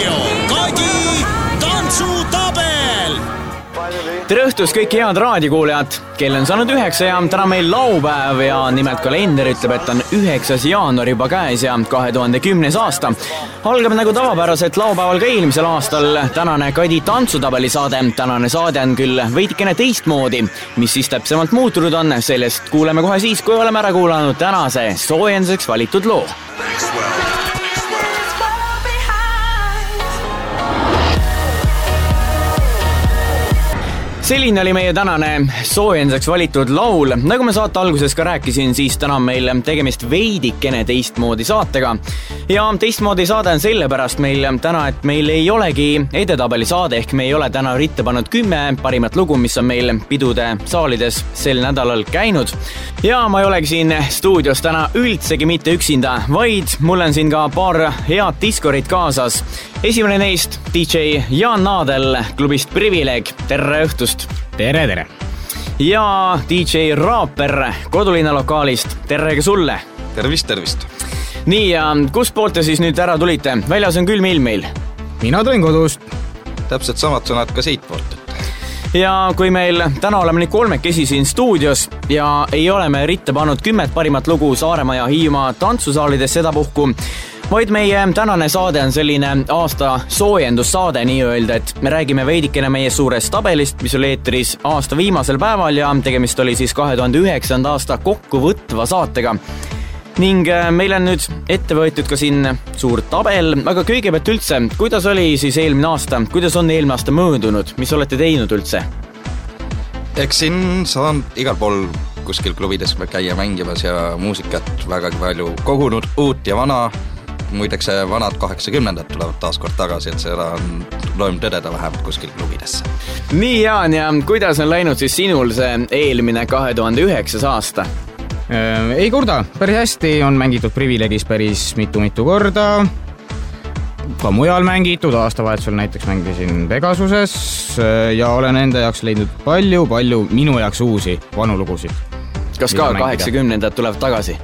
raadio Kadi tantsutabel tere õhtust, kõik head raadiokuulajad! kell on saanud üheksa ja täna meil laupäev ja nimelt kalender ütleb, et on üheksas jaanuar juba käes ja kahe tuhande kümnes aasta. algab nagu tavapäraselt laupäeval ka eelmisel aastal tänane Kadi tantsutabeli saade. tänane saade on küll veidikene teistmoodi. mis siis täpsemalt muutunud on, sellest kuuleme kohe siis, kui oleme ära kuulanud tänase soojenduseks valitud loo. Selline oli meie tänane soojenduseks valitud laul. nagu ma saate alguses ka rääkisin, siis täna on meil tegemist veidikene teistmoodi saatega. ja teistmoodi saade on sellepärast meil täna, et meil ei olegi edetabeli saade, ehk me ei ole täna ritta pannud kümme parimat lugu, mis on meil pidude saalides sel nädalal käinud. ja ma ei olegi siin stuudios täna üldsegi mitte üksinda, vaid mul on siin ka paar head diskorit kaasas. esimene neist, DJ Jaan Naadel klubist Privileeg, tere õhtust! Tere, tere! ja DJ Raaper kodulinna lokaalist, tere ka sulle! tervist, tervist! nii, ja kustpoolt te siis nüüd ära tulite? väljas on külm ilm meil. mina tulin kodust. täpselt samad sõnad ka siitpoolt. ja kui meil täna oleme nüüd kolmekesi siin stuudios ja ei ole me ritta pannud kümmet parimat lugu Saaremaa ja Hiiumaa tantsusaalides sedapuhku, vaid meie tänane saade on selline aasta soojendussaade nii-öelda, et me räägime veidikene meie suurest tabelist, mis oli eetris aasta viimasel päeval ja tegemist oli siis kahe tuhande üheksanda aasta kokkuvõtva saatega. Ning meil on nüüd ette võetud ka siin suur tabel, aga kõigepealt üldse, kuidas oli siis eelmine aasta, kuidas on eelmine aasta möödunud, mis olete teinud üldse? eks siin saan igal pool kuskil klubides käia mängimas ja muusikat vägagi palju kogunud, uut ja vana, muideks vanad kaheksakümnendad tulevad taas kord tagasi, et seda on loinud tõdeda vähemalt kuskil klubidesse. nii, Jaan, ja kuidas on läinud siis sinul see eelmine kahe tuhande üheksas aasta? ei kurda, päris hästi, on mängitud Privilegis päris mitu-mitu korda, ka mujal mängitud, aastavahetusel näiteks mängisin Pegasuses ja olen enda jaoks leidnud palju-palju minu jaoks uusi vanu lugusid. kas ka kaheksakümnendad tulevad tagasi?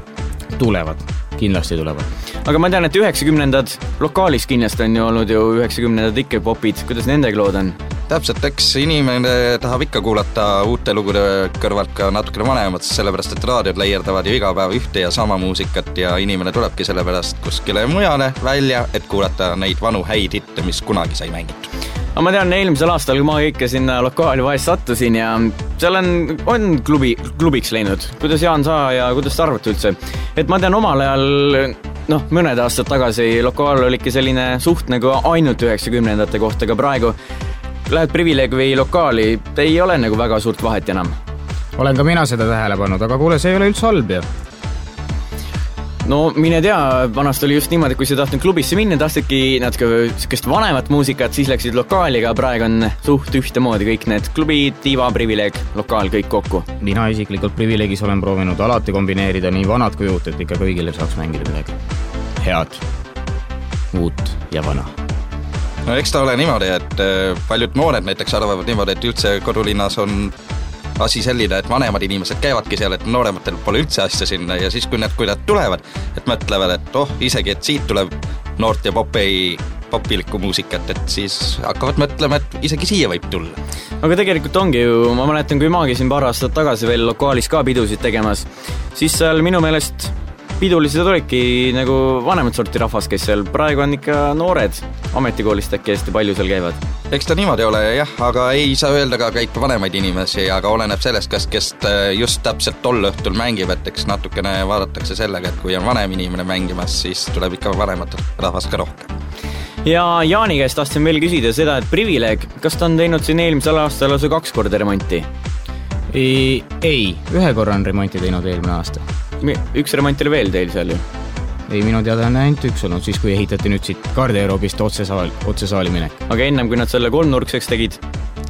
tulevad, kindlasti tulevad. Aga ma tean, et üheksakümnendad lokaalis kindlasti on ju olnud ju üheksakümnendad ikka popid, kuidas nendega lood on? täpselt, eks inimene tahab ikka kuulata uute lugude kõrvalt ka natukene vanemat, sellepärast et raadiod leierdavad ju iga päev ühte ja sama muusikat ja inimene tulebki sellepärast kuskile mujale välja, et kuulata neid vanu häid hitte, mis kunagi sai mängitud. aga ma tean, eelmisel aastal, kui ma ikka sinna lokaali vahest sattusin ja seal on, on klubi, klubiks läinud. kuidas, Jaan, sa ja kuidas te arvate üldse? et ma tean omal ajal noh, mõned aastad tagasi lokaal oligi selline suht nagu ainult üheksakümnendate kohta, aga praegu lähed privileeg või lokaali, ei ole nagu väga suurt vahet enam. olen ka mina seda tähele pannud, aga kuule, see ei ole üldse halb ju. No mine tea, vanasti oli just niimoodi, et kui sa tahtnud klubisse minna, tahtsidki natuke sihukest vanemat muusikat, siis läksid lokaali, aga praegu on suht ühtemoodi kõik need klubid, diiva, privileeg, lokaal, kõik kokku. mina isiklikult privileegis olen proovinud alati kombineerida nii vanad kui uut, et ikka kõigile saaks mängida midagi. Head, uut ja vana. No eks ta ole niimoodi, et paljud noored näiteks arvavad niimoodi, et üldse kodulinnas on asi selline, et vanemad inimesed käivadki seal, et noorematel pole üldse asja sinna ja siis, kui nad, kui nad tulevad, et mõtlevad, et oh, isegi, et siit tuleb noort ja popi, popilikku muusikat, et siis hakkavad mõtlema, et isegi siia võib tulla. aga tegelikult ongi ju, ma mäletan, kui ma käisin paar aastat tagasi veel lokaalis ka pidusid tegemas, siis seal minu meelest pidulised olidki nagu vanemat sorti rahvas, kes seal praegu on ikka noored, ametikoolist äkki hästi palju seal käivad. eks ta niimoodi ole jah, aga ei saa öelda ka kõik vanemaid inimesi, aga oleneb sellest, kas, kes just täpselt tol õhtul mängib, et eks natukene vaadatakse sellega, et kui on vanem inimene mängimas, siis tuleb ikka vanemat rahvast ka rohkem ja Jaani käest tahtsin veel küsida seda, et Privileeg, kas ta on teinud siin eelmisel aastal lausa kaks korda remonti? ei, ühe korra on remonti teinud eelmine aasta üks remont oli veel teil seal ju? ei, minu teada on ainult üks olnud, siis kui ehitati nüüd siit garderoobist otsesaal, otsesaali minek. aga ennem, kui nad selle kolmnurkseks tegid?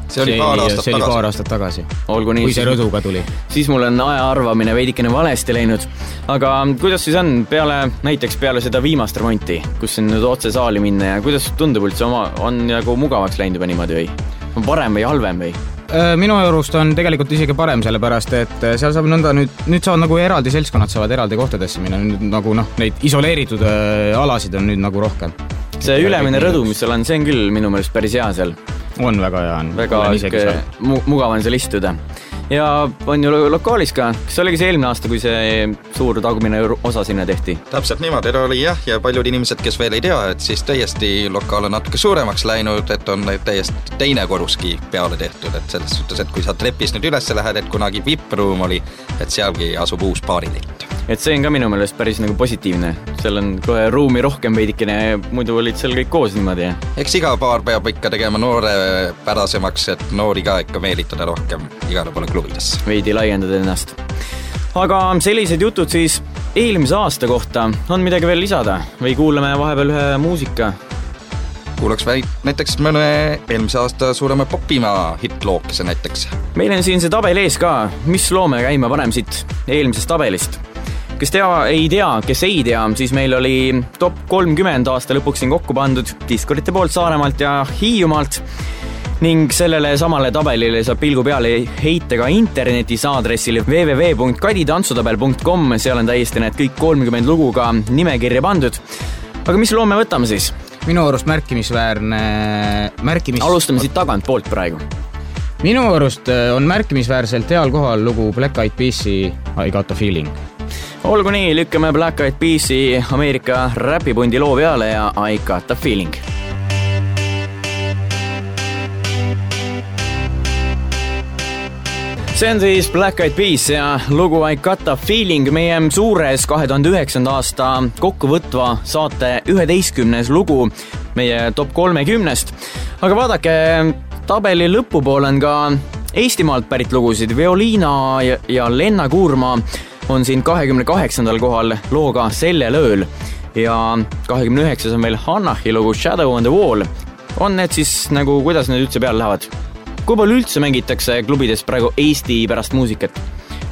see oli paar aastat tagasi. see oli paar aastat tagasi. olgu nii. kui see rõduga tuli. siis mul on aja arvamine veidikene valesti läinud. aga kuidas siis on peale, näiteks peale seda viimast remonti, kus on nüüd otsesaali minna ja kuidas tundub üldse oma, on nagu mugavaks läinud juba niimoodi või? on parem või halvem või? Äh, minu arust on tegelikult isegi parem, sellepärast et äh, seal saab nõnda nüüd, nüüd saavad nagu eraldi seltskonnad saavad eraldi kohtadesse minna, nüüd nagu noh, neid isoleeritud äh, alasid on nüüd nagu rohkem. see ülemine rõdu, mis seal on, see on küll minu meelest päris hea seal. on väga hea, on. väga sihuke mu mugav on seal istuda ja on ju lokaalis ka, kas oligi see eelmine aasta, kui see suur tagumine osa sinna tehti? täpselt niimoodi oli jah, ja paljud inimesed, kes veel ei tea, et siis täiesti lokaal on natuke suuremaks läinud, et on täiesti teine korruski peale tehtud, et selles suhtes, et kui sa trepist nüüd üles lähed, et kunagi vippruum oli, et sealgi asub uus baariliit et see on ka minu meelest päris nagu positiivne, seal on kohe ruumi rohkem veidikene, muidu olid seal kõik koos niimoodi. eks iga baar peab ikka tegema noorepärasemaks, et noori ka ikka meelitada rohkem igale poole klubidesse. veidi laiendada ennast. aga sellised jutud siis eelmise aasta kohta, on midagi veel lisada või kuulame vahepeal ühe muusika? kuulaks vaid näiteks mõne eelmise aasta suurema popimaa hittlookese näiteks. meil on siin see tabel ees ka, mis loo me käima paneme siit eelmisest tabelist kes tea, ei tea, kes ei tea, siis meil oli top kolmkümmend aasta lõpuks siin kokku pandud diskurite poolt Saaremaalt ja Hiiumaalt ning sellele samale tabelile saab pilgu peale heita ka internetis aadressil www.kaditantsutabel.com, seal on täiesti need kõik kolmkümmend lugu ka nimekirja pandud. aga mis loo me võtame siis? minu arust märkimisväärne, märkimis-. alustame siit tagantpoolt praegu. minu arust äh, on märkimisväärselt heal kohal lugu Black Eyed Peas'i I got a feeling olgu nii, lükkame Black Eyed Peas'i Ameerika räpipundi loo peale ja I got a feeling see on siis Black Eyed Peas ja lugu I got a feeling meie suures kahe tuhande üheksanda aasta kokkuvõtva saate üheteistkümnes lugu meie top kolmekümnest. aga vaadake, tabeli lõpupoole on ka Eestimaalt pärit lugusid, Violiina ja, ja Lenna Kuurma on siin kahekümne kaheksandal kohal looga Sellel ööl ja kahekümne üheksas on meil Hannahi lugu Shadow on the wall. on need siis nagu, kuidas need üldse peale lähevad? kui palju üldse mängitakse klubides praegu Eesti-pärast muusikat?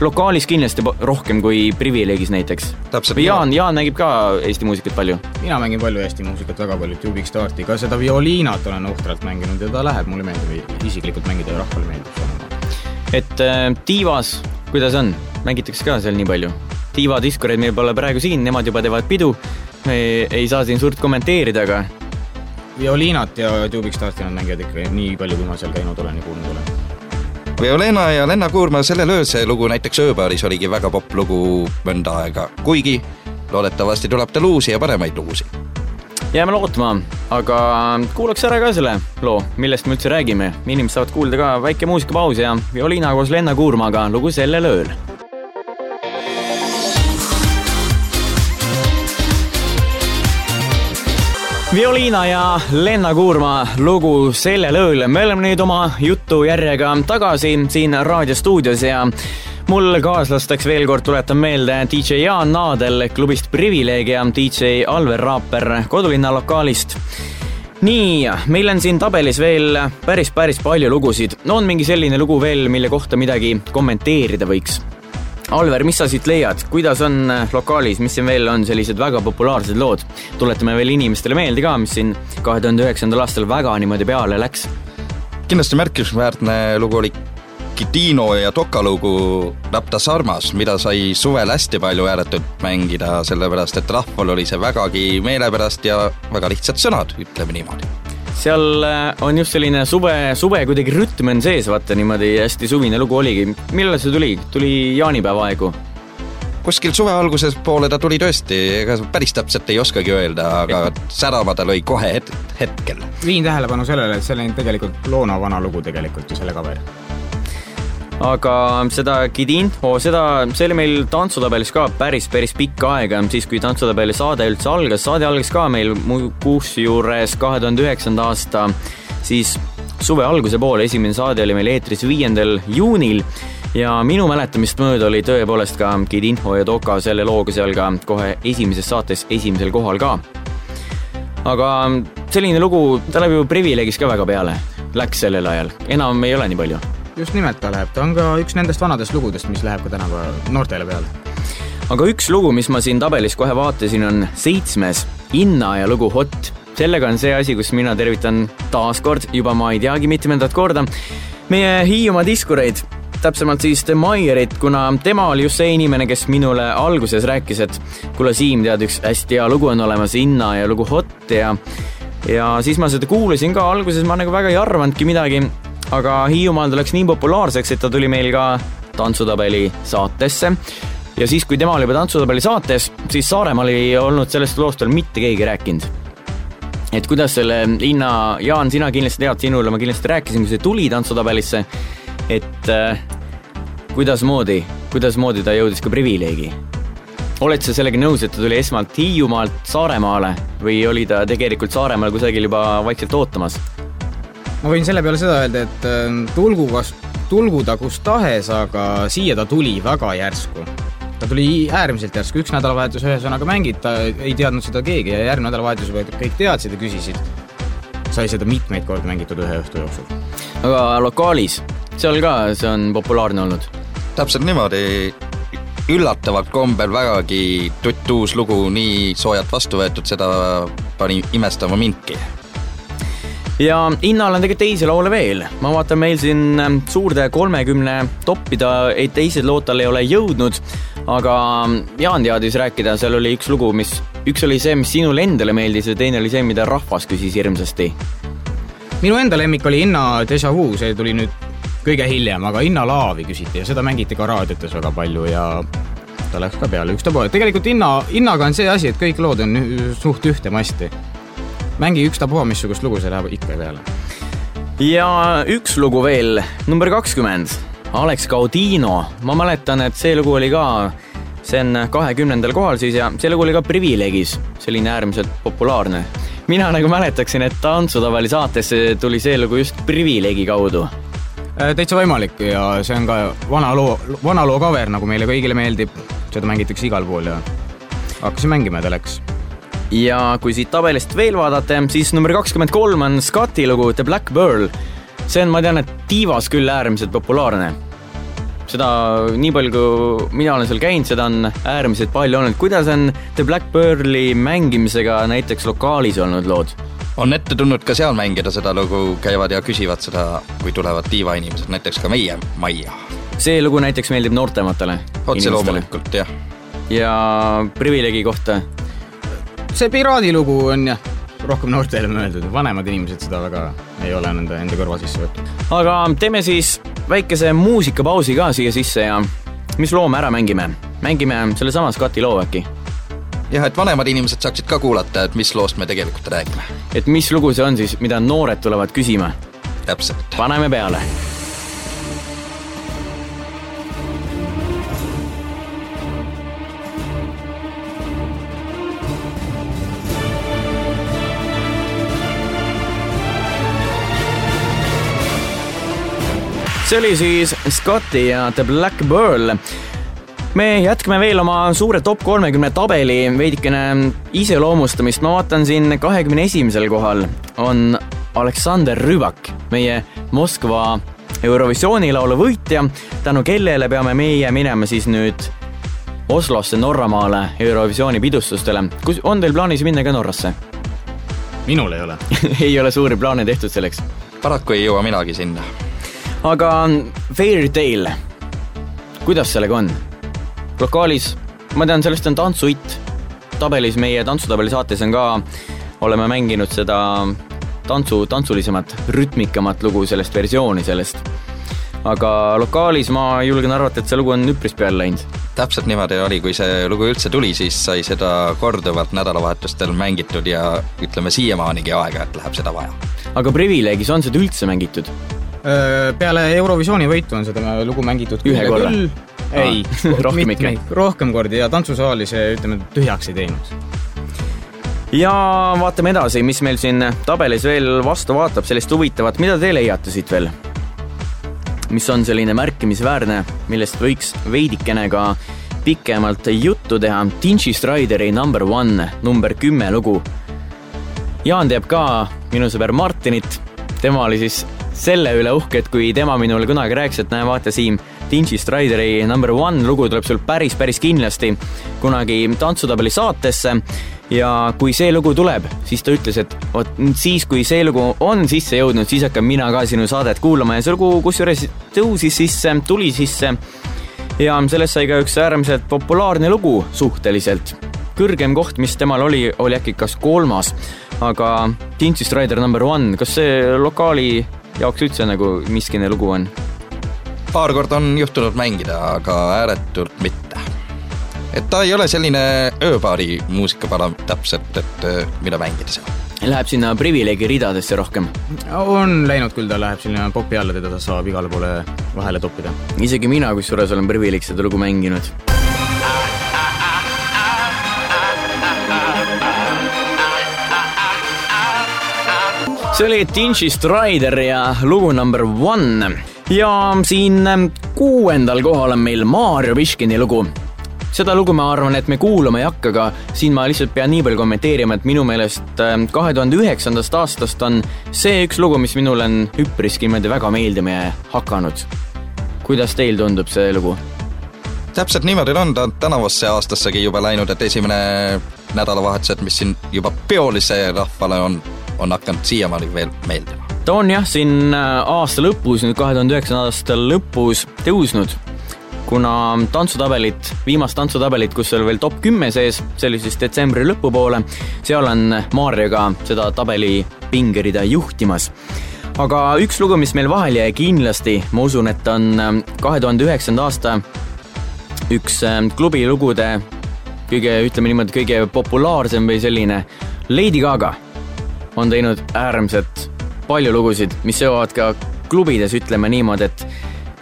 lokaalis kindlasti rohkem kui Privileegis näiteks. Jaan, Jaan mängib ka Eesti muusikat palju? mina mängin palju Eesti muusikat, väga palju, Tubik Starti, ka seda violiinat olen ohtralt mänginud ja ta läheb, mulle meeldib isiklikult mängida ja rahvale meeldib see. et äh, tiivas, kuidas on? mängitakse ka seal nii palju. Diva Discorid meil pole praegu siin, nemad juba teevad pidu. me ei saa siin suurt kommenteerida, aga. Violiinat ja Tubik Starti nad mängivad ikka nii palju, kui ma seal käinud olen ja kuulnud olen. Violena ja Lenna Kuurma sellel ööl see lugu näiteks ööbaaris oligi väga popp lugu mõnda aega, kuigi loodetavasti tuleb tal uusi ja paremaid lugusid. Jääme lootma, aga kuulaks ära ka selle loo, millest me üldse räägime. inimesed saavad kuulda ka väike muusikapaus ja Violina koos Lenna Kuurmaga lugu sellel ööl Violiina ja Lenna Kuurma lugu sellel ööl. me oleme nüüd oma jutujärjega tagasi siin raadiostuudios ja mul kaaslasteks veel kord tuletan meelde DJ Jaan Naadel klubist Privileeg ja DJ Alver Raaper kodulinna lokaalist nii, meil on siin tabelis veel päris, päris palju lugusid. on mingi selline lugu veel, mille kohta midagi kommenteerida võiks? Alver, mis sa siit leiad, kuidas on äh, lokaalis, mis siin veel on sellised väga populaarsed lood? tuletame veel inimestele meelde ka, mis siin kahe tuhande üheksandal aastal väga niimoodi peale läks. kindlasti märkimisväärne lugu oli Kitino ja Toka lugu Rapta Sarmas, mida sai suvel hästi palju ääretult mängida, sellepärast et rahval oli see vägagi meelepärast ja väga lihtsad sõnad, ütleme niimoodi seal äh, on just selline suve, suve kuidagi rütm on sees, vaata niimoodi hästi suvine lugu oligi. millal see tuli, tuli jaanipäeva aegu? kuskil suve alguses poole ta tuli tõesti, ega päris täpselt ei oskagi öelda, aga särama ta lõi kohe het-, hetkel. viin tähelepanu sellele, et see oli tegelikult Loona vana lugu tegelikult ju, selle cover aga seda Kidinfo, seda, see oli meil tantsutabelis ka päris, päris pikka aega, siis kui tantsutabeli saade üldse algas, saade algas ka meil kusjuures kahe tuhande üheksanda aasta siis suve alguse poole, esimene saade oli meil eetris viiendal juunil. Ja minu mäletamist mööda oli tõepoolest ka Kidinfo ja Toka selle looga seal ka kohe esimeses saates esimesel kohal ka. aga selline lugu, ta läheb ju Privileegis ka väga peale, läks sellel ajal, enam ei ole nii palju just nimelt ta läheb, ta on ka üks nendest vanadest lugudest, mis läheb ka tänapäeva noortele peale. aga üks lugu, mis ma siin tabelis kohe vaatasin, on seitsmes Inna ja lugu Hot. sellega on see asi, kus mina tervitan taaskord juba ma ei teagi mitmendat korda meie Hiiumaa diskureid täpsemalt siis The Maierit, kuna tema oli just see inimene, kes minule alguses rääkis, et kuule, Siim, tead, üks hästi hea lugu on olemas, Inna ja lugu Hot ja ja siis ma seda kuulasin ka, alguses ma nagu väga ei arvanudki midagi, aga Hiiumaal ta läks nii populaarseks, et ta tuli meil ka tantsutabeli saatesse ja siis, kui tema oli juba Tantsutabeli saates, siis Saaremaal ei olnud sellest loost veel mitte keegi rääkinud. et kuidas selle linna, Jaan, sina kindlasti tead, sinule ma kindlasti rääkisin, kui see tuli Tantsutabelisse, et äh, kuidasmoodi, kuidasmoodi ta jõudis ka privileegi? oled sa sellega nõus, et ta tuli esmalt Hiiumaalt Saaremaale või oli ta tegelikult Saaremaal kusagil juba vaikselt ootamas? Ma võin selle peale seda öelda, et äh, tulgu kas, tulgu ta kus tahes, aga siia ta tuli väga järsku ta tuli äärmiselt järsku, üks nädalavahetus ühesõnaga mängid, ta ei teadnud seda keegi ja järgmine nädalavahetus juba kõik teadsid ja küsisid. sai seda mitmeid kordi mängitud ühe õhtu jooksul. aga lokaalis, seal ka see on populaarne olnud? täpselt niimoodi, üllatavalt kombel vägagi tutt-uus lugu, nii soojalt vastu võetud, seda pani imestama mindki ja Innal on tegelikult teisi laule veel, ma vaatan meil siin ähm, suurde kolmekümne toppida, ei teised lood tal ei ole jõudnud, aga ähm, Jaan teadis rääkida, seal oli üks lugu, mis, üks oli see, mis sinule endale meeldis ja teine oli see, mida rahvas küsis hirmsasti. minu enda lemmik oli Inna Deja Vu, see tuli nüüd kõige hiljem, aga Inna Laavi küsiti ja seda mängiti ka raadiotes väga palju ja ta läks ka peale ükstapuha, tegelikult Inna, Innaga on see asi, et kõik lood on suht ühte masti mängi ükstapuha missugust lugu, see läheb ikka peale. ja üks lugu veel, number kakskümmend, Alex Gaudino, ma mäletan, et see lugu oli ka, see on kahekümnendal kohal siis ja see lugu oli ka Privileegis, selline äärmiselt populaarne. mina nagu mäletaksin, et Tantsutabeli saatesse tuli see lugu just Privileegi kaudu äh, täitsa võimalik ja see on ka vana loo, vana loo cover, nagu meile kõigile meeldib. seda mängitakse igal pool ja hakkasime mängima ja ta läks ja kui siit tabelist veel vaadata, siis number kakskümmend kolm on Scotti lugu The Black Pearl. see on, ma tean, et tiivas küll äärmiselt populaarne. seda, nii palju kui mina olen seal käinud, seda on äärmiselt palju olnud. kuidas on The Black Pearli mängimisega näiteks lokaalis olnud lood? on ette tulnud ka seal mängida seda lugu, käivad ja küsivad seda, kui tulevad tiivainimesed, näiteks ka meie majja. see lugu näiteks meeldib noortematele? otse loomulikult, jah. ja Privileegi kohta? See piraadilugu on jah, rohkem noortele mõeldud, vanemad inimesed seda väga ei ole nende enda kõrva sisse võtnud. aga teeme siis väikese muusikapausi ka siia sisse ja mis loo me ära mängime? mängime sellesama Scotti loo äkki? jah, et vanemad inimesed saaksid ka kuulata, et mis loost me tegelikult räägime. et mis lugu see on siis, mida noored tulevad küsima? täpselt. paneme peale see oli siis Scotti ja The Black Pearl me jätkame veel oma suure top kolmekümne tabeli veidikene iseloomustamist, ma vaatan siin kahekümne esimesel kohal on Aleksander Rübak, meie Moskva Eurovisiooni laulu võitja, tänu kellele peame meie minema siis nüüd Oslosse, Norramaale Eurovisiooni pidustustele. kus, on teil plaanis minna ka Norrasse? minul ei ole ei ole suuri plaane tehtud selleks? paraku ei jõua minagi sinna aga Fairytale, kuidas sellega on? lokaalis, ma tean, sellest on tantsuhitt. tabelis, meie tantsutabeli saates on ka, oleme mänginud seda tantsu, tantsulisemat, rütmikamat lugu, sellest versiooni sellest. aga lokaalis ma julgen arvata, et see lugu on üpris peale läinud. täpselt niimoodi oli, kui see lugu üldse tuli, siis sai seda korduvalt nädalavahetustel mängitud ja ütleme siiamaanigi aeg-ajalt läheb seda vaja. aga Privileegis on seda üldse mängitud? Peale Eurovisiooni võitu on seda lugu mängitud ühe korra? ei rohkem ikka? rohkem kordi ja tantsusaali see, ütleme, tühjaks ei teinud. ja vaatame edasi, mis meil siin tabelis veel vastu vaatab, sellist huvitavat, mida te leiate siit veel? mis on selline märkimisväärne, millest võiks veidikene ka pikemalt juttu teha, Tinchi Strideri number one, number kümme lugu. Jaan teab ka minu sõber Martinit, tema oli siis selle üle uhke, et kui tema minule kunagi rääkis, et näe, vaata Siim, Tinchi Strideri number one lugu tuleb sul päris, päris kindlasti kunagi tantsutabeli saatesse. Ja kui see lugu tuleb, siis ta ütles, et vot siis, kui see lugu on sisse jõudnud, siis hakkan mina ka sinu saadet kuulama. Ja see lugu kusjuures tõusis sisse, tuli sisse. Ja sellest sai ka üks äärmiselt populaarne lugu suhteliselt. Kõrgem koht, mis temal oli, oli äkki kas kolmas. aga Tintsist Rider number one, kas see lokaali jaoks üldse nagu miskine lugu on? paar korda on juhtunud mängida, aga ääretult mitte. et ta ei ole selline ööpaari muusikapala täpselt, et äh, mida mängida seal. Läheb sinna privileegi ridadesse rohkem? on läinud küll, ta läheb sinna popi alla, teda saab igale poole vahele toppida. isegi mina kusjuures olen privileeg seda lugu mänginud see oli Tinchi Strider ja lugu number one. ja siin ähm, kuuendal kohal on meil Maarjo Piškini lugu. seda lugu ma arvan, et me kuulama ei hakka, aga siin ma lihtsalt pean nii palju kommenteerima, et minu meelest ähm, kahe tuhande üheksandast aastast on see üks lugu, mis minule on üpriski niimoodi väga meeldima hakanud. kuidas teil tundub see lugu? täpselt niimoodi on ta tänavasse aastassegi juba läinud, et esimene nädalavahetused, mis siin juba peolise rahvale on on hakanud siiamaani veel meeldima. ta on jah, siin äh, aasta lõpus, nüüd kahe tuhande üheksanda aasta lõpus tõusnud, kuna tantsutabelit, viimast tantsutabelit, kus oli veel top kümme sees, see oli siis detsembri lõpupoole, seal on Maarja ka seda tabeli pingerida juhtimas aga üks lugu, mis meil vahele jäi kindlasti, ma usun, et on äh, kahe tuhande üheksanda aasta üks äh, klubi lugude kõige, ütleme niimoodi, kõige populaarsem või selline Lady Gaga on teinud äärmiselt palju lugusid, mis jõuavad ka klubides, ütleme niimoodi, et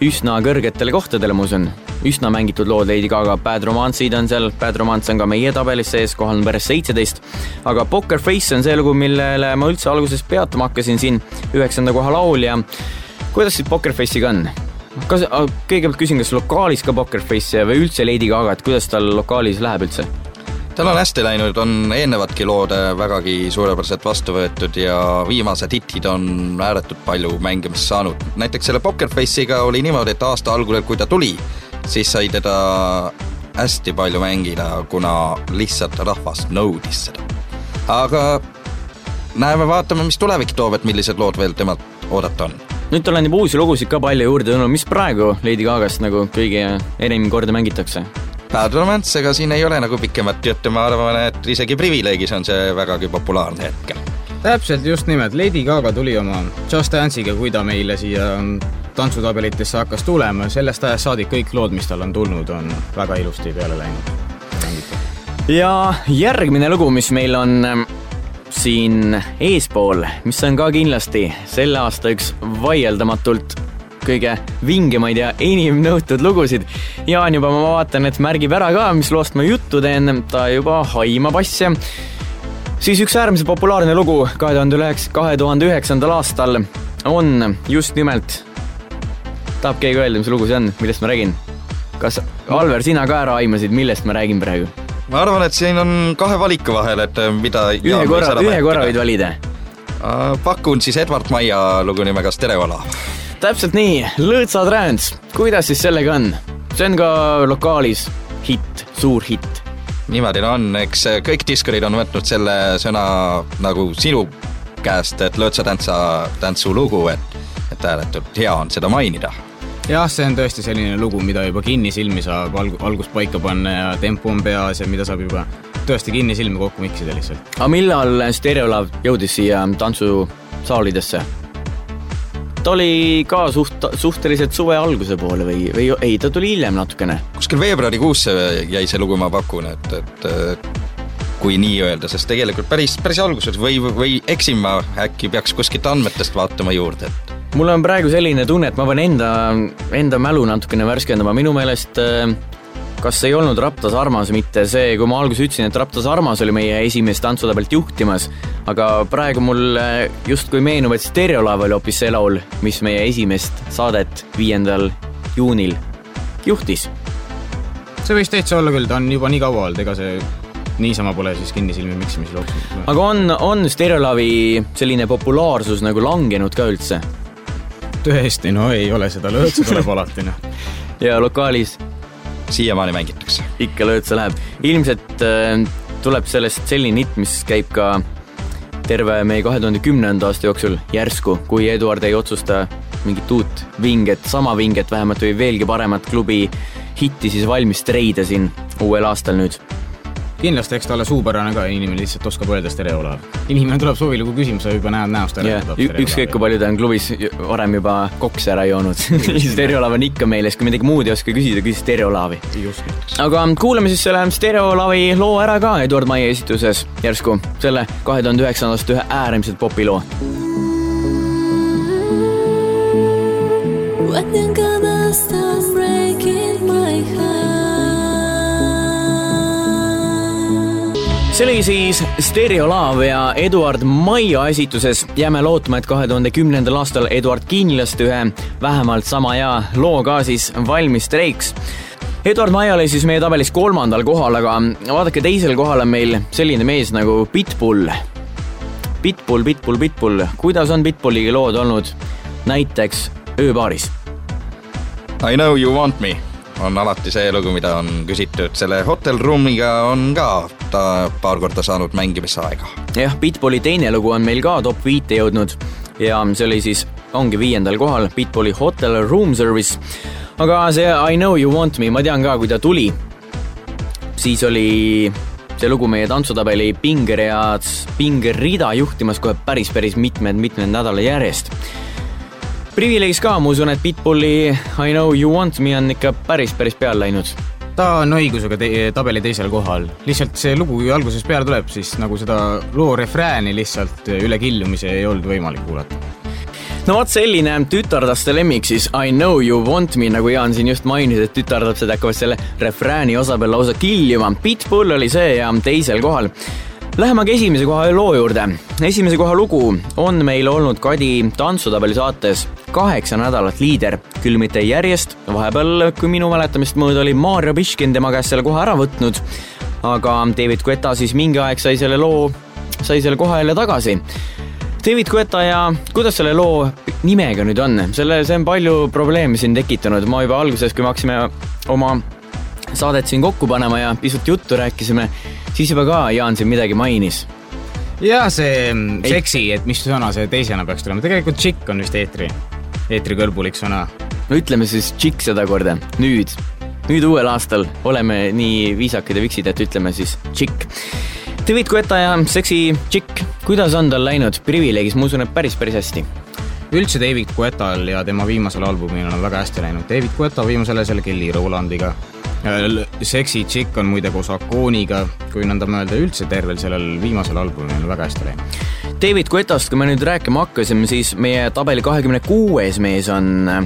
üsna kõrgetele kohtadele, ma usun. üsna mängitud lood Lady Gaga Bad Romance'id on seal, Bad Romance on ka meie tabelis sees, kohal number seitseteist. aga Poker Face on see lugu, millele ma üldse alguses peatuma hakkasin siin, üheksanda koha laulja. kuidas siis Poker Face'iga on? kas, kõigepealt küsin, kas lokaalis ka Poker Face või üldse Lady Gaga, et kuidas tal lokaalis läheb üldse? Tal on hästi läinud, on eelnevadki lood vägagi suurepäraselt vastu võetud ja viimased hitid on ääretult palju mängimist saanud. näiteks selle Poker Face'iga oli niimoodi, et aasta algul, kui ta tuli, siis sai teda hästi palju mängida, kuna lihtsalt rahvas nõudis seda. aga näeme, vaatame, mis tulevik toob, et millised lood veel temalt oodata on nüüd tal on juba uusi lugusid ka palju juurde tulnud, mis praegu Lady Gagast nagu kõige enim korda mängitakse? Bad Romance, ega siin ei ole nagu pikemat juttu, ma arvan, et isegi Privileegis on see vägagi populaarne hetkel. täpselt, just nimelt, Lady Gaga tuli oma Just Dance'iga, kui ta meile siia tantsutabelitesse hakkas tulema, sellest ajast saadik kõik lood, mis tal on tulnud, on väga ilusti peale läinud. ja järgmine lugu, mis meil on ähm, siin eespool, mis on ka kindlasti selle aasta üks vaieldamatult kõige vingemaid ja enim nõutud lugusid. Jaan juba, ma vaatan, et märgib ära ka, mis loost ma juttu teen, ta juba haimab asja. siis üks äärmiselt populaarne lugu kahe tuhande üheksa, kahe tuhande üheksandal aastal on just nimelt, tahab keegi öelda, mis lugu see on, millest ma räägin? kas, Alver, sina ka ära aimasid, millest ma räägin praegu? ma arvan, et siin on kahe valiku vahel, et mida ühe korra, ühe korra võid valida. pakun siis Edward Maia lugu nimega Stereolav täpselt nii, Lõõtsa Trance, kuidas siis sellega on? see on ka lokaalis hitt, suur hitt. niimoodi ta on, eks kõik diskorid on võtnud selle sõna nagu sinu käest, et Lõõtsa tantsa, tantsulugu, et, et ääretult hea on seda mainida jah, see on tõesti selline lugu, mida juba kinnisilmi saab alg-, algust paika panna ja tempo on peas ja mida saab juba tõesti kinnisilmi kokku miksida lihtsalt. aga millal Stereolav jõudis siia tantsusaalidesse? Ta oli ka suht, suhteliselt suve alguse poole või, või ei, ta tuli hiljem natukene. kuskil veebruarikuusse jäi see lugu, ma pakun, et, et kui nii öelda, sest tegelikult päris, päris alguses või, või eksin ma, äkki peaks kuskilt andmetest vaatama juurde, et mul on praegu selline tunne, et ma pean enda, enda mälu natukene värskendama, minu meelest äh, kas ei olnud Raptas Armas mitte see, kui ma alguses ütlesin, et Raptas Armas oli meie esimest tantsutabelt juhtimas, aga praegu mul justkui meenub, et Stereolaev oli hoopis see laul, mis meie esimest saadet viiendal juunil juhtis. see võis täitsa olla küll, ta on juba nii kaua olnud, ega see niisama pole siis kinnisilmi miksimise looks. aga on, on Stereolaavi selline populaarsus nagu langenud ka üldse? tõesti, no ei ole seda lõõtsu tuleb alati, noh. ja lokaalis siiamaani mängitakse. ikka lööd, see läheb. ilmselt äh, tuleb sellest selline hitt, mis käib ka terve meie kahe tuhande kümnenda aasta jooksul järsku, kui Eduard ei otsusta mingit uut vinget, sama vinget vähemalt või veelgi paremat klubi hitti siis valmis treida siin uuel aastal nüüd. kindlasti, eks ta ole suupärane ka, inimene lihtsalt oskab öelda stereolaul. inimene tuleb suvilugu küsima, sa juba näed näost ära jah, ükskõik kui palju ta on klubis varem juba koksi ära joonud. stereolaev on ikka meeles, kui midagi muud ei oska küsida, küsi stereolaavi. aga kuulame siis selle stereolaavi loo ära ka Eduard Mai esituses järsku, selle kahe tuhande üheksandast ühe äärmiselt popi see oli siis Stereolaav ja Eduard Maia esituses. jääme lootma, et kahe tuhande kümnendal aastal Eduard kindlasti ühe vähemalt sama hea loo ka siis valmis streiks. Eduard Maia oli siis meie tabelis kolmandal kohal, aga vaadake, teisel kohal on meil selline mees nagu Pitbull. Pitbull, Pitbull, Pitbull, kuidas on Pitbulliga lood olnud näiteks ööbaaris? I know you want me on alati see lugu, mida on küsitud, selle Hotel Roomiga on ka ta paar korda saanud mängimisaega. jah, Pitbulli teine lugu on meil ka top viite jõudnud ja see oli siis, ongi viiendal kohal Pitbulli Hotel Room Service. aga see I know you want me, ma tean ka, kui ta tuli, siis oli see lugu meie tantsutabeli pingeread, pingerida juhtimas kohe päris, päris mitmed-mitmed nädalad järjest privileegis ka, ma usun, et Pitbulli I know you want me on ikka päris, päris peale läinud. Ta on õigusega te tabeli teisel kohal, lihtsalt see lugu, kui algusest peale tuleb, siis nagu seda loo refrääni lihtsalt üle killumise ei olnud võimalik kuulata. no vot selline tütardaste lemmik siis I know you want me, nagu Jaan siin just mainis, et tütardapsed hakkavad selle refrääni osa peal lausa kiljuma. Pitbull oli see ja teisel kohal. Läheme aga esimese koha loo juurde. esimese koha lugu on meil olnud Kadi tantsutabeli saates kaheksa nädalat liider, küll mitte järjest, vahepeal, kui minu mäletamist mööda oli Mario Piškin tema käest selle koha ära võtnud, aga David Guetta siis mingi aeg sai selle loo, sai selle koha jälle tagasi. David Guetta ja kuidas selle loo nimega nüüd on, selle, see on palju probleeme siin tekitanud, ma juba alguses, kui me hakkasime oma saadet siin kokku panema ja pisut juttu rääkisime, siis juba ka Jaan siin midagi mainis. ja see mm, seksi, et mis sõna see teisena peaks tulema, tegelikult chick on vist eetri, eetrikõlbulik sõna. no ütleme siis tšikk sedakorda, nüüd, nüüd uuel aastal oleme nii viisakad ja viksid, et ütleme siis tšikk. David Guetta ja seksi tšikk, kuidas on tal läinud privileegis, ma usun, et päris, päris hästi üldse David Guetal ja tema viimasel albumil on väga hästi läinud. David Guetta viimasel asjal Kelly Rowlandiga. Sexy Chick on muide koos Akooniga, kui nõnda mõelda, üldse tervel sellel viimasel albumil väga hästi läinud. David Guettast, kui me nüüd rääkima hakkasime, siis meie tabeli kahekümne kuues mees on äh,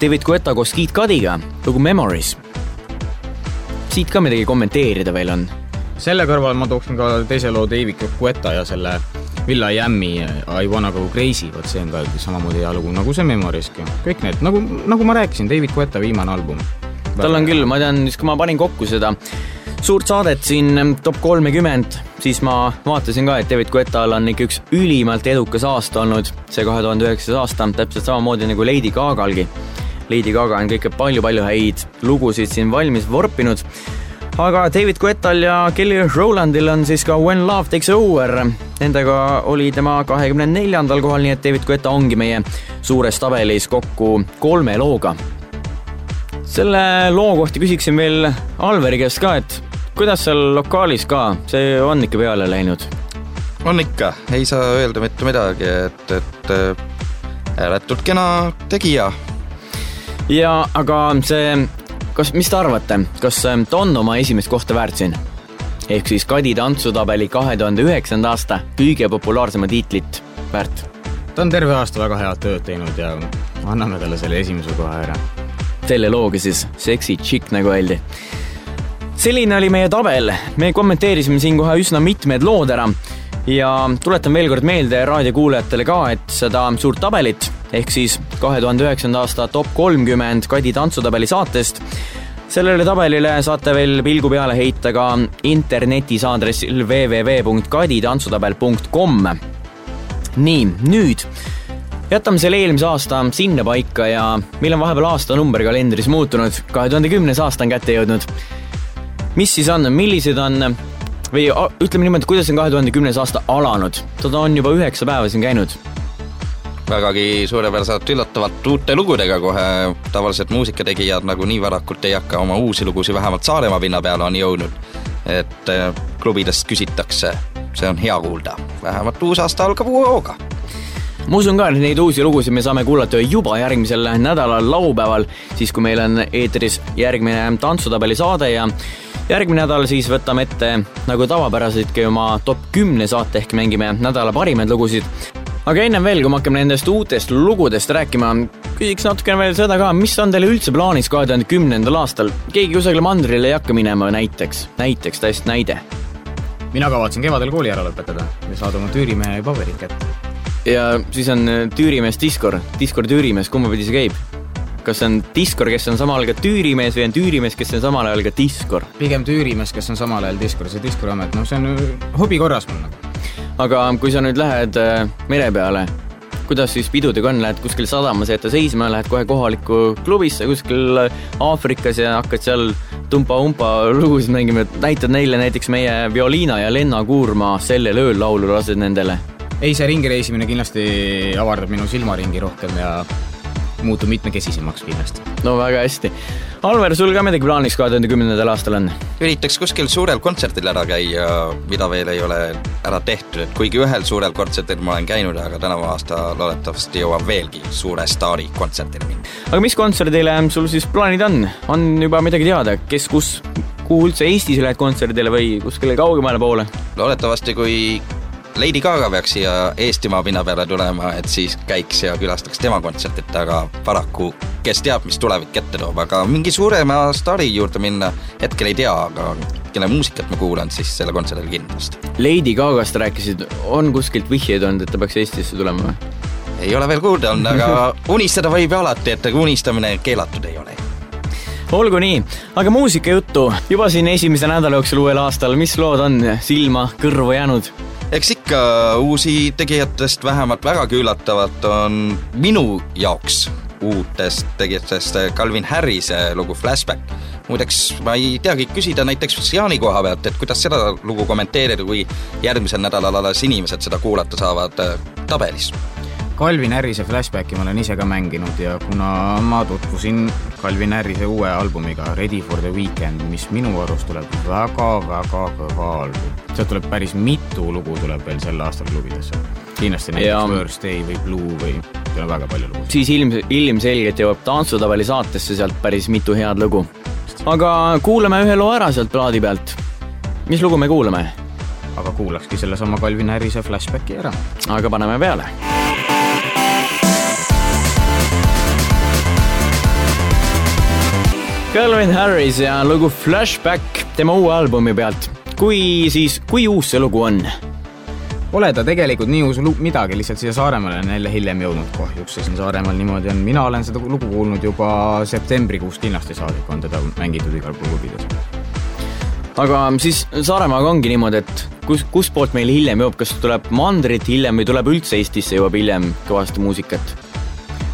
David Guetta koos Kid Cudiga, lugu Memories. siit ka midagi kommenteerida veel on? selle kõrval ma tooksin ka teise loo David Guetta ja selle Will I Am'i I wanna go crazy, vot see on ka samamoodi hea lugu nagu see Memorieski. kõik need, nagu, nagu ma rääkisin, David Guetta viimane album. Tal on küll, ma tean, siis kui ma panin kokku seda suurt saadet siin top kolmekümmend, siis ma vaatasin ka, et David Guettal on ikka üks ülimalt edukas aasta olnud, see kahe tuhande üheksas aasta, täpselt samamoodi nagu Lady Gagalgi. Lady Gaga on ka ikka palju-palju häid lugusid siin valmis vorpinud, aga David Guettal ja Kelly Rowlandil on siis ka When Love Takes Over. Nendega oli tema kahekümne neljandal kohal, nii et David Guetta ongi meie suures tabelis kokku kolme looga selle loo kohta küsiksin veel Alveri käest ka, et kuidas seal lokaalis ka, see on ikka peale läinud? on ikka, ei saa öelda mitte midagi, et, et äh, ääretult kena tegija. ja aga see, kas, mis te arvate, kas ähm, ta on oma esimest kohta väärt siin? ehk siis Kadi tantsutabeli kahe tuhande üheksanda aasta kõige populaarsema tiitlit väärt. ta on terve aasta väga head tööd teinud ja anname talle selle esimese koha ära. Selle looga siis Sexy Chick nagu öeldi. selline oli meie tabel, me kommenteerisime siin kohe üsna mitmed lood ära ja tuletan veel kord meelde raadiokuulajatele ka, et seda suurt tabelit ehk siis kahe tuhande üheksanda aasta top kolmkümmend Kadi tantsutabeli saatest sellele tabelile saate veel pilgu peale heita ka internetis aadressil www.kaditantsutabel.com. nii, nüüd jätame selle eelmise aasta sinnapaika ja meil on vahepeal aastanumber kalendris muutunud, kahe tuhande kümnes aasta on kätte jõudnud. mis siis on, millised on või ütleme niimoodi, kuidas on kahe tuhande kümnes aasta alanud? ta on juba üheksa päeva siin käinud. vägagi suurepäraselt üllatavalt uute lugudega kohe, tavaliselt muusikategijad nagu nii varakult ei hakka oma uusi lugusid vähemalt Saaremaa pinna peale on jõudnud. et äh, klubidest küsitakse, see on hea kuulda. vähemalt uus aasta algab uue hooga ma usun ka, et neid uusi lugusid me saame kuulata juba järgmisel nädalal laupäeval, siis kui meil on eetris järgmine tantsutabeli saade ja järgmine nädal siis võtame ette nagu tavapäraseltki oma top kümne saate ehk mängime nädala parimaid lugusid. aga ennem veel, kui me hakkame nendest uutest lugudest rääkima, küsiks natukene veel seda ka, mis on teil üldse plaanis kahe tuhande kümnendal aastal? keegi kusagile mandrile ei hakka minema näiteks, näiteks täiesti näide. mina kavatsen kevadel kooli ära lõpetada ja saada oma tüürimehe paberid kätte ja siis on äh, Tüürimees Diskor, Diskor Tüürimees, kumba pidi see käib? kas see on Diskor, kes on samal ajal ka Tüürimees või on Tüürimees, kes on samal ajal ka Diskor? pigem Tüürimees, kes on samal ajal Diskor, see Diskori amet, noh, see on äh, hobi korras mul nagu. aga kui sa nüüd lähed äh, mere peale, kuidas siis pidudega on, lähed kuskil sadamas jätta seisma, lähed kohe kohalikku klubisse kuskil Aafrikas ja hakkad seal tumpa-umpa lugusid mängima, näitad neile näiteks meie Violiina ja Lenna Kuurma Sellel ööl laulu, lased nendele ei, see ringi reisimine kindlasti avardab minu silmaringi rohkem ja muutub mitmekesisemaks kindlasti. no väga hästi. Alver, sul ka midagi plaanis kahe tuhande kümnendal aastal on? üritaks kuskil suurel kontserdil ära käia, mida veel ei ole ära tehtud, et kuigi ühel suurel kontserdil ma olen käinud, aga tänavu aasta loodetavasti jõuan veelgi suure staari kontserdile minna. aga mis kontserdile sul siis plaanid on? on juba midagi teada, kes, kus, kuhu üldse Eestis lähed kontserdile või kuskile kaugemale poole? loodetavasti, kui Lady Gaga peaks siia Eestimaa pinna peale tulema, et siis käiks ja külastaks tema kontsertit, aga paraku kes teab, mis tulevik ette toob, aga mingi suurema staari juurde minna hetkel ei tea, aga kelle muusikat ma kuulan, siis selle kontserdil kindlasti. Lady Gagast rääkisid, on kuskilt vihjeid olnud, et ta peaks Eestisse tulema või? ei ole veel kuulda olnud, aga unistada võib ju alati, et unistamine keelatud ei ole olgu nii, aga muusikajuttu juba siin esimese nädala jooksul uuel aastal, mis lood on silma, kõrvu jäänud? Eks ikka uusi tegijatest vähemalt vägagi üllatavalt on minu jaoks uutest tegijatest Calvin Harrise lugu Flashback. muideks ma ei teagi küsida näiteks Jaani koha pealt, et kuidas seda lugu kommenteerida, kui järgmisel nädalal alles inimesed seda kuulata saavad äh, tabelis Calvin Harrise Flashbacki ma olen ise ka mänginud ja kuna ma tutvusin Calvin Harrise uue albumiga Ready for the Weekend, mis minu arust tuleb väga-väga kõva album. sealt tuleb päris mitu lugu tuleb veel sel aastal klubidesse. kindlasti näiteks ja... First Day või Blue või seal on väga palju lugusid. siis ilm, ilmselgelt jõuab tantsutabeli saatesse sealt päris mitu head lugu. aga kuulame ühe loo ära sealt plaadi pealt. mis lugu me kuulame? aga kuulakski sellesama Calvin Harrise Flashbacki ära. aga paneme peale Calvin Harris ja lugu Flashback tema uue albumi pealt. kui siis, kui uus see lugu on? Pole ta tegelikult nii uus midagi, lihtsalt siia Saaremaale on jälle hiljem jõudnud kahjuks ja siin Saaremaal niimoodi on. mina olen seda lugu kuulnud juba septembrikuust kindlasti saadik, on teda mängitud igal klubides. aga siis Saaremaaga ongi niimoodi, et kus, kustpoolt meil hiljem jõuab, kas tuleb mandrit hiljem või tuleb üldse Eestisse jõuab hiljem kõvasti muusikat?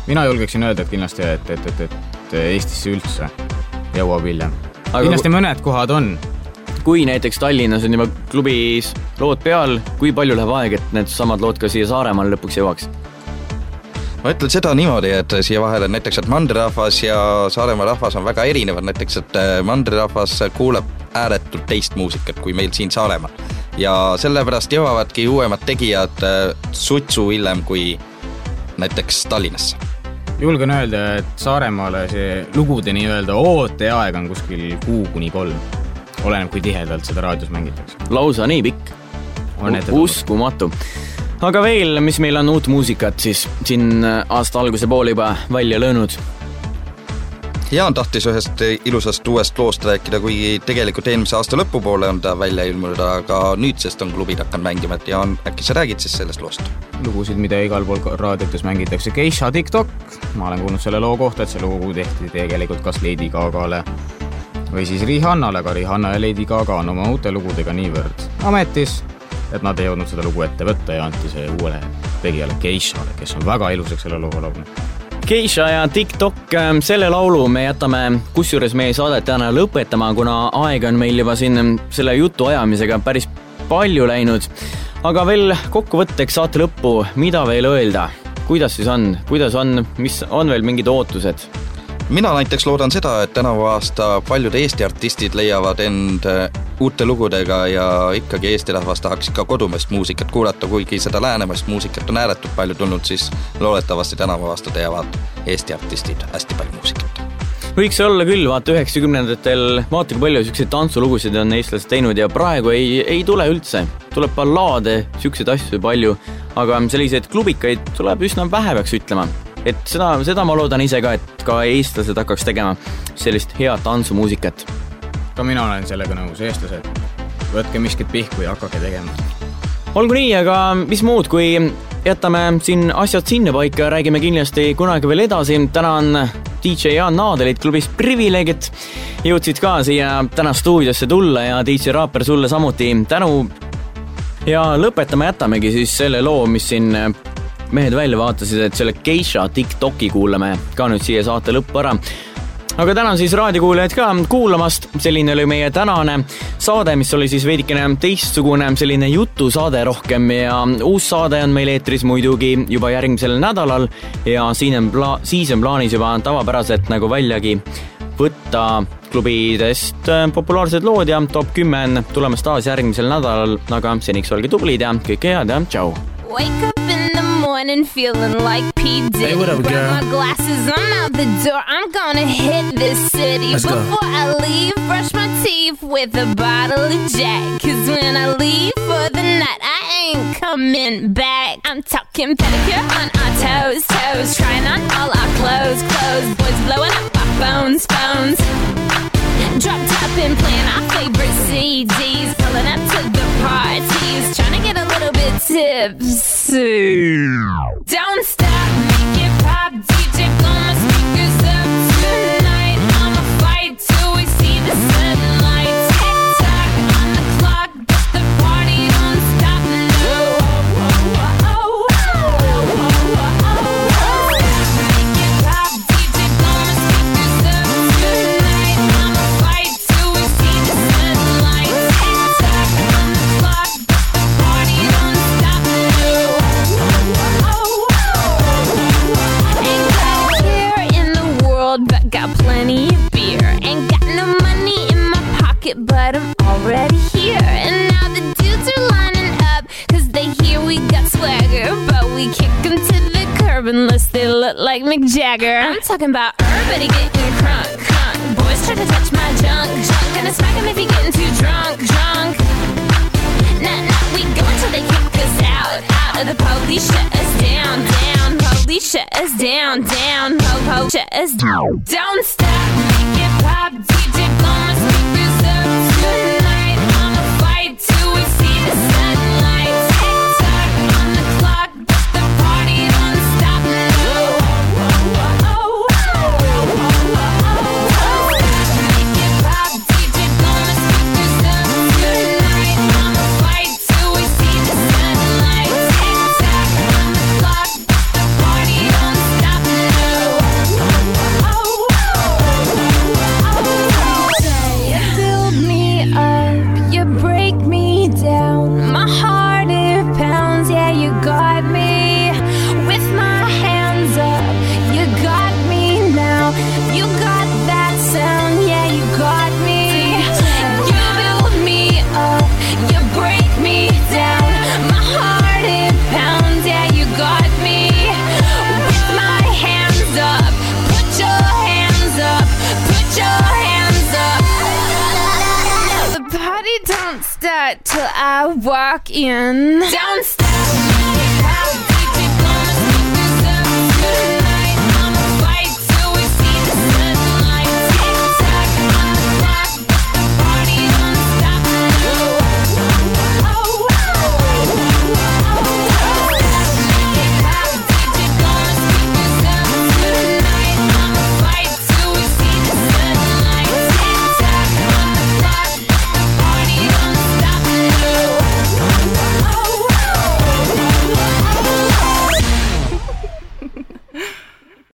mina julgeksin öelda, et kindlasti, et, et, et, et Eestisse üldse jõuab hiljem. kindlasti kui... mõned kohad on. kui näiteks Tallinnas on juba klubis lood peal, kui palju läheb aega, et needsamad lood ka siia Saaremaale lõpuks jõuaks? ma ütlen seda niimoodi, et siia vahele näiteks, et mandrirahvas ja Saaremaa rahvas on väga erinevad, näiteks et äh, mandrirahvas kuuleb ääretult teist muusikat kui meil siin Saaremaal. ja sellepärast jõuavadki uuemad tegijad äh, sutsu hiljem kui näiteks Tallinnasse julgen öelda, et Saaremaale see lugude nii-öelda ooteaeg on kuskil kuu kuni kolm. oleneb, kui tihedalt seda raadios mängitakse. lausa nii pikk? uskumatu. aga veel, mis meil on uut muusikat siis siin aasta alguse poole juba välja löönud? Jaan tahtis ühest ilusast uuest loost rääkida, kuigi tegelikult eelmise aasta lõpupoole on ta välja ilmunud, aga nüüdsest on klubid hakanud mängima, et Jaan, äkki sa räägid siis sellest loost? lugusid, mida igal pool raadiotes mängitakse, Geisha TikTok, ma olen kuulnud selle loo kohta, et see lugu tehti tegelikult kas Lady Gagale või siis Rihannale, aga Rihanna ja Lady Gaga on oma uute lugudega niivõrd ametis, et nad ei jõudnud seda lugu ette võtta ja anti see uuele tegijale Geishale, kes on väga ilusaks selle loo laulnud Keisha ja TikTok, ähm, selle laulu me jätame kusjuures meie saadet täna lõpetama, kuna aega on meil juba siin selle jutu ajamisega päris palju läinud. aga veel kokkuvõtteks saate lõppu, mida veel öelda, kuidas siis on, kuidas on, mis on veel mingid ootused? Mina näiteks loodan seda, et tänavu aasta paljud Eesti artistid leiavad end uute lugudega ja ikkagi Eesti rahvas tahaks ikka kodumaist muusikat kuulata, kuigi seda läänemaist muusikat on ääretult palju tulnud, siis loodetavasti tänavu aasta teevad Eesti artistid hästi palju muusikat võiks olla küll, vaata üheksakümnendatel, vaata kui palju siukseid tantsulugusid on eestlased teinud ja praegu ei, ei tule üldse. tuleb ballaade, siukseid asju palju, aga selliseid klubikaid tuleb üsna vähe, peaks ütlema. Et seda, seda ma loodan ise ka, et ka eestlased hakkaks tegema sellist head tantsumuusikat. ka mina olen sellega nõus, eestlased, võtke miskit pihku ja hakake tegema. olgu nii, aga mis muud, kui jätame siin asjad sinnapaika ja räägime kindlasti kunagi veel edasi. tänan DJ Jaan Naadelit klubist Privileegid. jõudsid ka siia täna stuudiosse tulla ja DJ Raaper sulle samuti tänu. ja lõpetama jätamegi siis selle loo, mis siin mehed välja vaatasid, et selle Geisha Tiktoki kuulame ka nüüd siia saate lõppu ära. Aga tänan siis raadiokuulajaid ka kuulamast, selline oli meie tänane saade, mis oli siis veidikene teistsugune, selline jutusaade rohkem. Ja uus saade on meil eetris muidugi juba järgmisel nädalal. Ja siin on pla-, siis on plaanis juba tavapäraselt nagu väljagi võtta klubidest populaarsed lood ja top kümme on tulemas taas järgmisel nädalal, aga seniks olge tublid ja kõike head ja tšau! Wake up in the morning feeling like P. Diddy. Hey, what up, Grab girl? my glasses, I'm out the door. I'm gonna hit this city. Let's go. Before I leave, brush my teeth with a bottle of Jack. Cause when I leave for the night, I ain't coming back. I'm talking pedicure on our toes, toes. Trying on all our clothes, clothes. Boys blowing up our phones, phones. Drop top and playing our favorite CDs. Pulling up to the parties. Tips. Don't stop but I'm already here. And now the dudes are lining up, cause they hear we got swagger. But we kick 'em to the curb unless they look like Mick Jagger. I'm talking about everybody getting crunk, crunk. Boys try to touch my junk, junk. Gonna smack 'em if he getting too drunk, drunk. Nah, nah, we go until they kick us out, out of the police shut us down, down. Police shut us down, down. Po, po, shut us down. Don't stop, make it pop. DJ, blow my speakers up you The